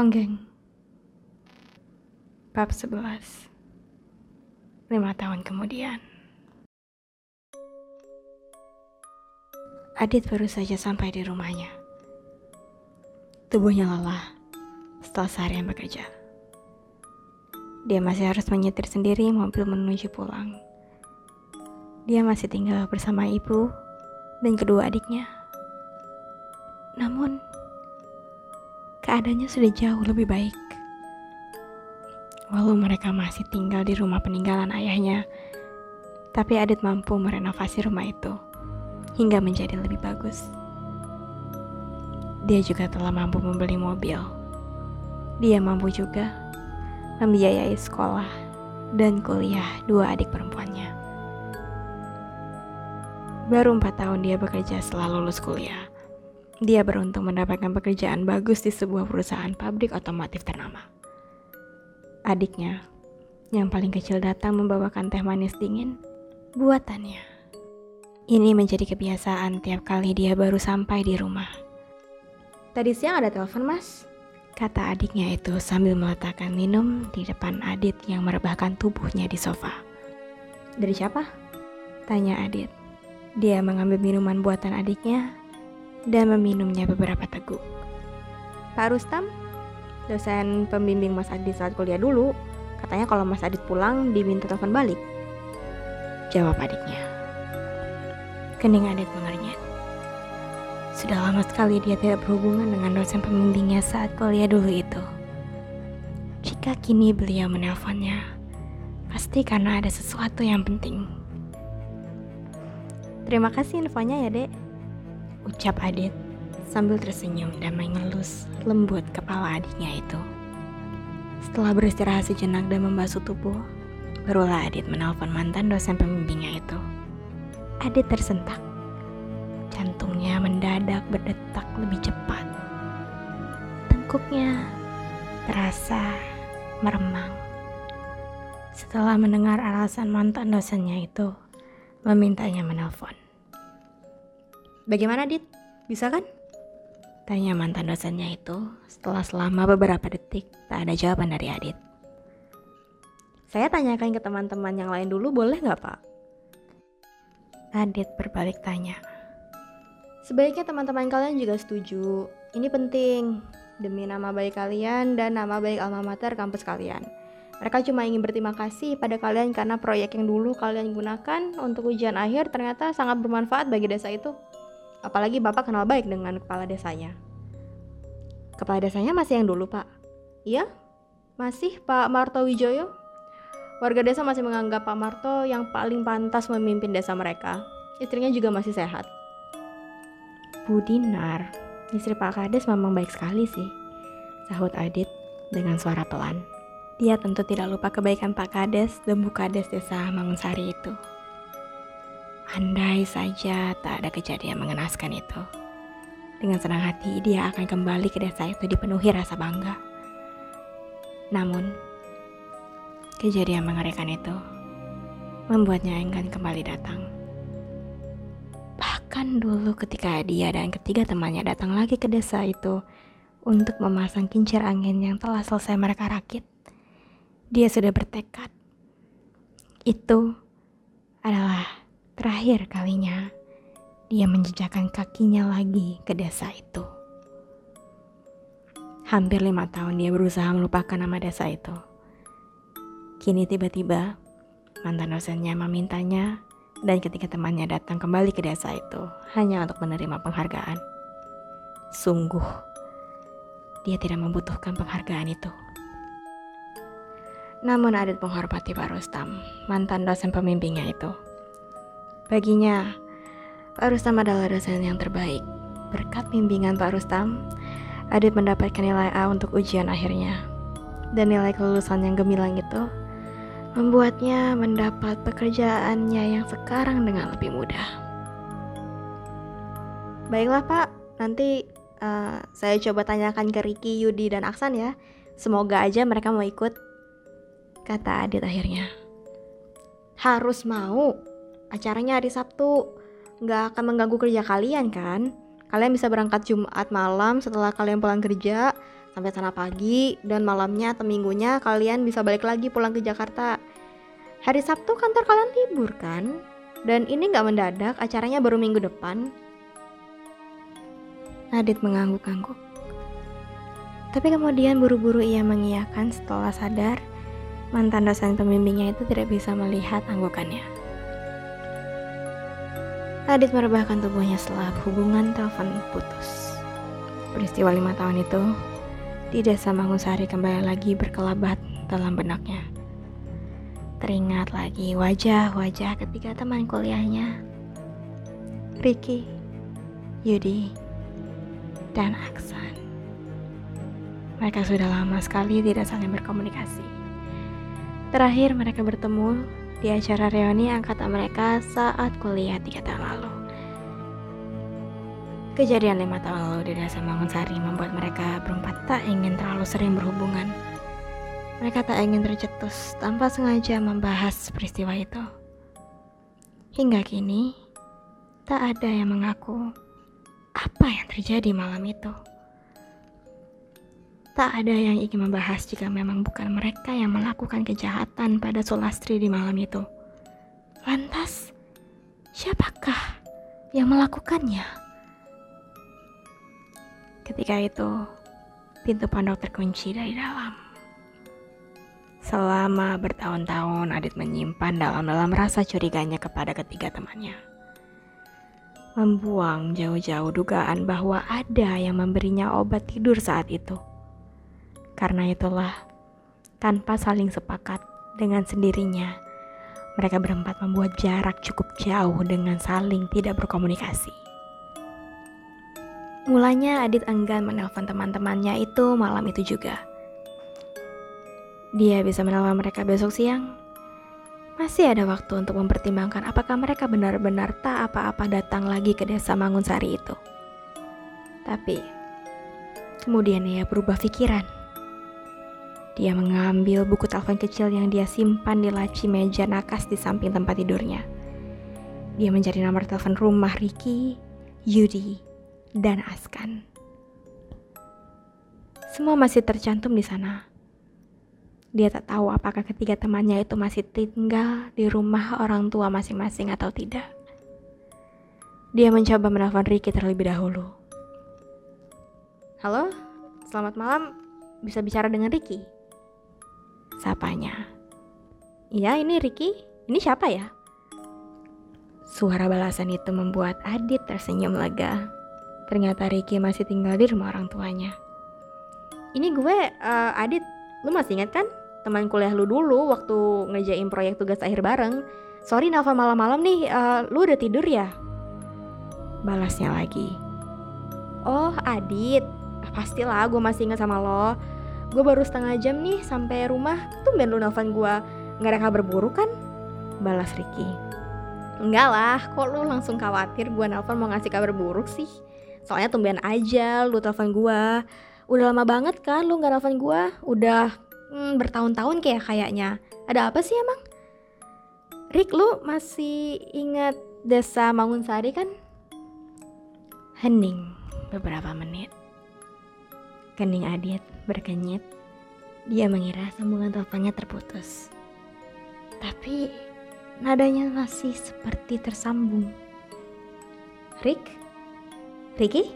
Ronggeng Bab 11 Lima tahun kemudian. Adit baru saja sampai di rumahnya. Tubuhnya lelah setelah seharian bekerja. Dia masih harus menyetir sendiri mobil menuju pulang. Dia masih tinggal bersama ibu dan kedua adiknya. Namun keadaannya sudah jauh lebih baik. Walau mereka masih tinggal di rumah peninggalan ayahnya, tapi Adit mampu merenovasi rumah itu hingga menjadi lebih bagus. Dia juga telah mampu membeli mobil. Dia mampu juga membiayai sekolah dan kuliah dua adik perempuannya. Baru empat tahun dia bekerja setelah lulus kuliah dia beruntung mendapatkan pekerjaan bagus di sebuah perusahaan pabrik otomotif ternama. Adiknya, yang paling kecil datang membawakan teh manis dingin buatannya. Ini menjadi kebiasaan tiap kali dia baru sampai di rumah. Tadi siang ada telepon, Mas. Kata adiknya itu sambil meletakkan minum di depan Adit yang merebahkan tubuhnya di sofa. Dari siapa? Tanya Adit. Dia mengambil minuman buatan adiknya dan meminumnya beberapa teguk. Pak Rustam, dosen pembimbing Mas Adit saat kuliah dulu, katanya kalau Mas Adit pulang diminta telepon balik. Jawab adiknya. Kening Adit mengernyit. Sudah lama sekali dia tidak berhubungan dengan dosen pembimbingnya saat kuliah dulu itu. Jika kini beliau menelponnya, pasti karena ada sesuatu yang penting. Terima kasih infonya ya, Dek ucap Adit sambil tersenyum dan mengelus lembut kepala adiknya itu. Setelah beristirahat sejenak dan membasuh tubuh, barulah Adit menelpon mantan dosen pembimbingnya itu. Adit tersentak. Jantungnya mendadak berdetak lebih cepat. Tengkuknya terasa meremang. Setelah mendengar alasan mantan dosennya itu, memintanya menelpon. Bagaimana Dit? Bisa kan? Tanya mantan dosennya itu setelah selama beberapa detik tak ada jawaban dari Adit. Saya tanyakan ke teman-teman yang lain dulu boleh nggak pak? Adit berbalik tanya. Sebaiknya teman-teman kalian juga setuju. Ini penting demi nama baik kalian dan nama baik alma mater kampus kalian. Mereka cuma ingin berterima kasih pada kalian karena proyek yang dulu kalian gunakan untuk ujian akhir ternyata sangat bermanfaat bagi desa itu. Apalagi Bapak kenal baik dengan kepala desanya. Kepala desanya masih yang dulu, Pak? Iya? Masih Pak Marto Wijoyo? Warga desa masih menganggap Pak Marto yang paling pantas memimpin desa mereka. Istrinya juga masih sehat. Bu Dinar, istri Pak Kades memang baik sekali sih, sahut Adit dengan suara pelan. Dia tentu tidak lupa kebaikan Pak Kades dan Bu Kades desa Mangunsari itu. Andai saja tak ada kejadian mengenaskan itu. Dengan senang hati dia akan kembali ke desa itu dipenuhi rasa bangga. Namun, kejadian mengerikan itu membuatnya enggan kembali datang. Bahkan dulu ketika dia dan ketiga temannya datang lagi ke desa itu untuk memasang kincir angin yang telah selesai mereka rakit, dia sudah bertekad. Itu adalah Terakhir kalinya, dia menjejakkan kakinya lagi ke desa itu. Hampir lima tahun dia berusaha melupakan nama desa itu. Kini tiba-tiba, mantan dosennya memintanya dan ketika temannya datang kembali ke desa itu hanya untuk menerima penghargaan. Sungguh, dia tidak membutuhkan penghargaan itu. Namun Adit menghormati Pak Rustam, mantan dosen pembimbingnya itu. Baginya, Pak Rustam adalah dosen yang terbaik. Berkat bimbingan Pak Rustam, Adit mendapatkan nilai A untuk ujian akhirnya. Dan nilai kelulusan yang gemilang itu membuatnya mendapat pekerjaannya yang sekarang dengan lebih mudah. Baiklah Pak, nanti uh, saya coba tanyakan ke Ricky, Yudi, dan Aksan ya. Semoga aja mereka mau ikut, kata Adit akhirnya. Harus mau, acaranya hari Sabtu nggak akan mengganggu kerja kalian kan kalian bisa berangkat Jumat malam setelah kalian pulang kerja sampai sana pagi dan malamnya atau minggunya kalian bisa balik lagi pulang ke Jakarta. Hari Sabtu kantor kalian libur kan? Dan ini nggak mendadak, acaranya baru minggu depan. Adit mengangguk-angguk. Tapi kemudian buru-buru ia mengiyakan setelah sadar mantan dosen pembimbingnya itu tidak bisa melihat anggukannya. Adit merebahkan tubuhnya setelah hubungan telepon putus. Peristiwa lima tahun itu di desa Mangusari kembali lagi berkelabat dalam benaknya. Teringat lagi wajah-wajah ketika teman kuliahnya, Ricky, Yudi, dan Aksan. Mereka sudah lama sekali tidak saling berkomunikasi. Terakhir mereka bertemu di acara reuni angkatan mereka saat kuliah tiga tahun lalu. Kejadian lima tahun lalu di desa Mangunsari membuat mereka berempat tak ingin terlalu sering berhubungan. Mereka tak ingin tercetus tanpa sengaja membahas peristiwa itu. Hingga kini, tak ada yang mengaku apa yang terjadi malam itu. Tak ada yang ingin membahas jika memang bukan mereka yang melakukan kejahatan pada Sulastri di malam itu. Lantas, siapakah yang melakukannya? Ketika itu, pintu pondok terkunci dari dalam. Selama bertahun-tahun, Adit menyimpan dalam-dalam rasa curiganya kepada ketiga temannya. Membuang jauh-jauh dugaan bahwa ada yang memberinya obat tidur saat itu. Karena itulah, tanpa saling sepakat dengan sendirinya, mereka berempat membuat jarak cukup jauh dengan saling tidak berkomunikasi. Mulanya Adit enggan menelpon teman-temannya itu malam itu juga. Dia bisa menelpon mereka besok siang. Masih ada waktu untuk mempertimbangkan apakah mereka benar-benar tak apa-apa datang lagi ke desa Mangunsari itu. Tapi, kemudian ia berubah pikiran. Dia mengambil buku telepon kecil yang dia simpan di laci meja nakas di samping tempat tidurnya. Dia mencari nomor telepon rumah Ricky, Yudi, dan Askan. Semua masih tercantum di sana. Dia tak tahu apakah ketiga temannya itu masih tinggal di rumah orang tua masing-masing atau tidak. Dia mencoba menelpon Ricky terlebih dahulu. Halo, selamat malam. Bisa bicara dengan Ricky? Sapanya. Iya, ini Ricky. Ini siapa ya? Suara balasan itu membuat Adit tersenyum lega. Ternyata Ricky masih tinggal di rumah orang tuanya. Ini gue, uh, Adit, lu masih ingat kan? Teman kuliah lu dulu waktu ngejain proyek tugas akhir bareng. Sorry Nafa malam-malam nih, uh, lu udah tidur ya? Balasnya lagi. Oh Adit, pastilah gue masih ingat sama lo. Gue baru setengah jam nih sampai rumah, tumben lu nelfon gue. Gak ada kabar buruk kan? Balas Ricky. Enggak lah, kok lu langsung khawatir gue nelfon mau ngasih kabar buruk sih? Soalnya tumben aja lu telepon gua. Udah lama banget kan lu nggak telepon gua? Udah hmm, bertahun-tahun kayak kayaknya. Ada apa sih emang? Rick, lu masih ingat desa Mangunsari kan? Hening beberapa menit. Kening Adit berkenyit. Dia mengira sambungan teleponnya terputus. Tapi nadanya masih seperti tersambung. Rick? Ricky?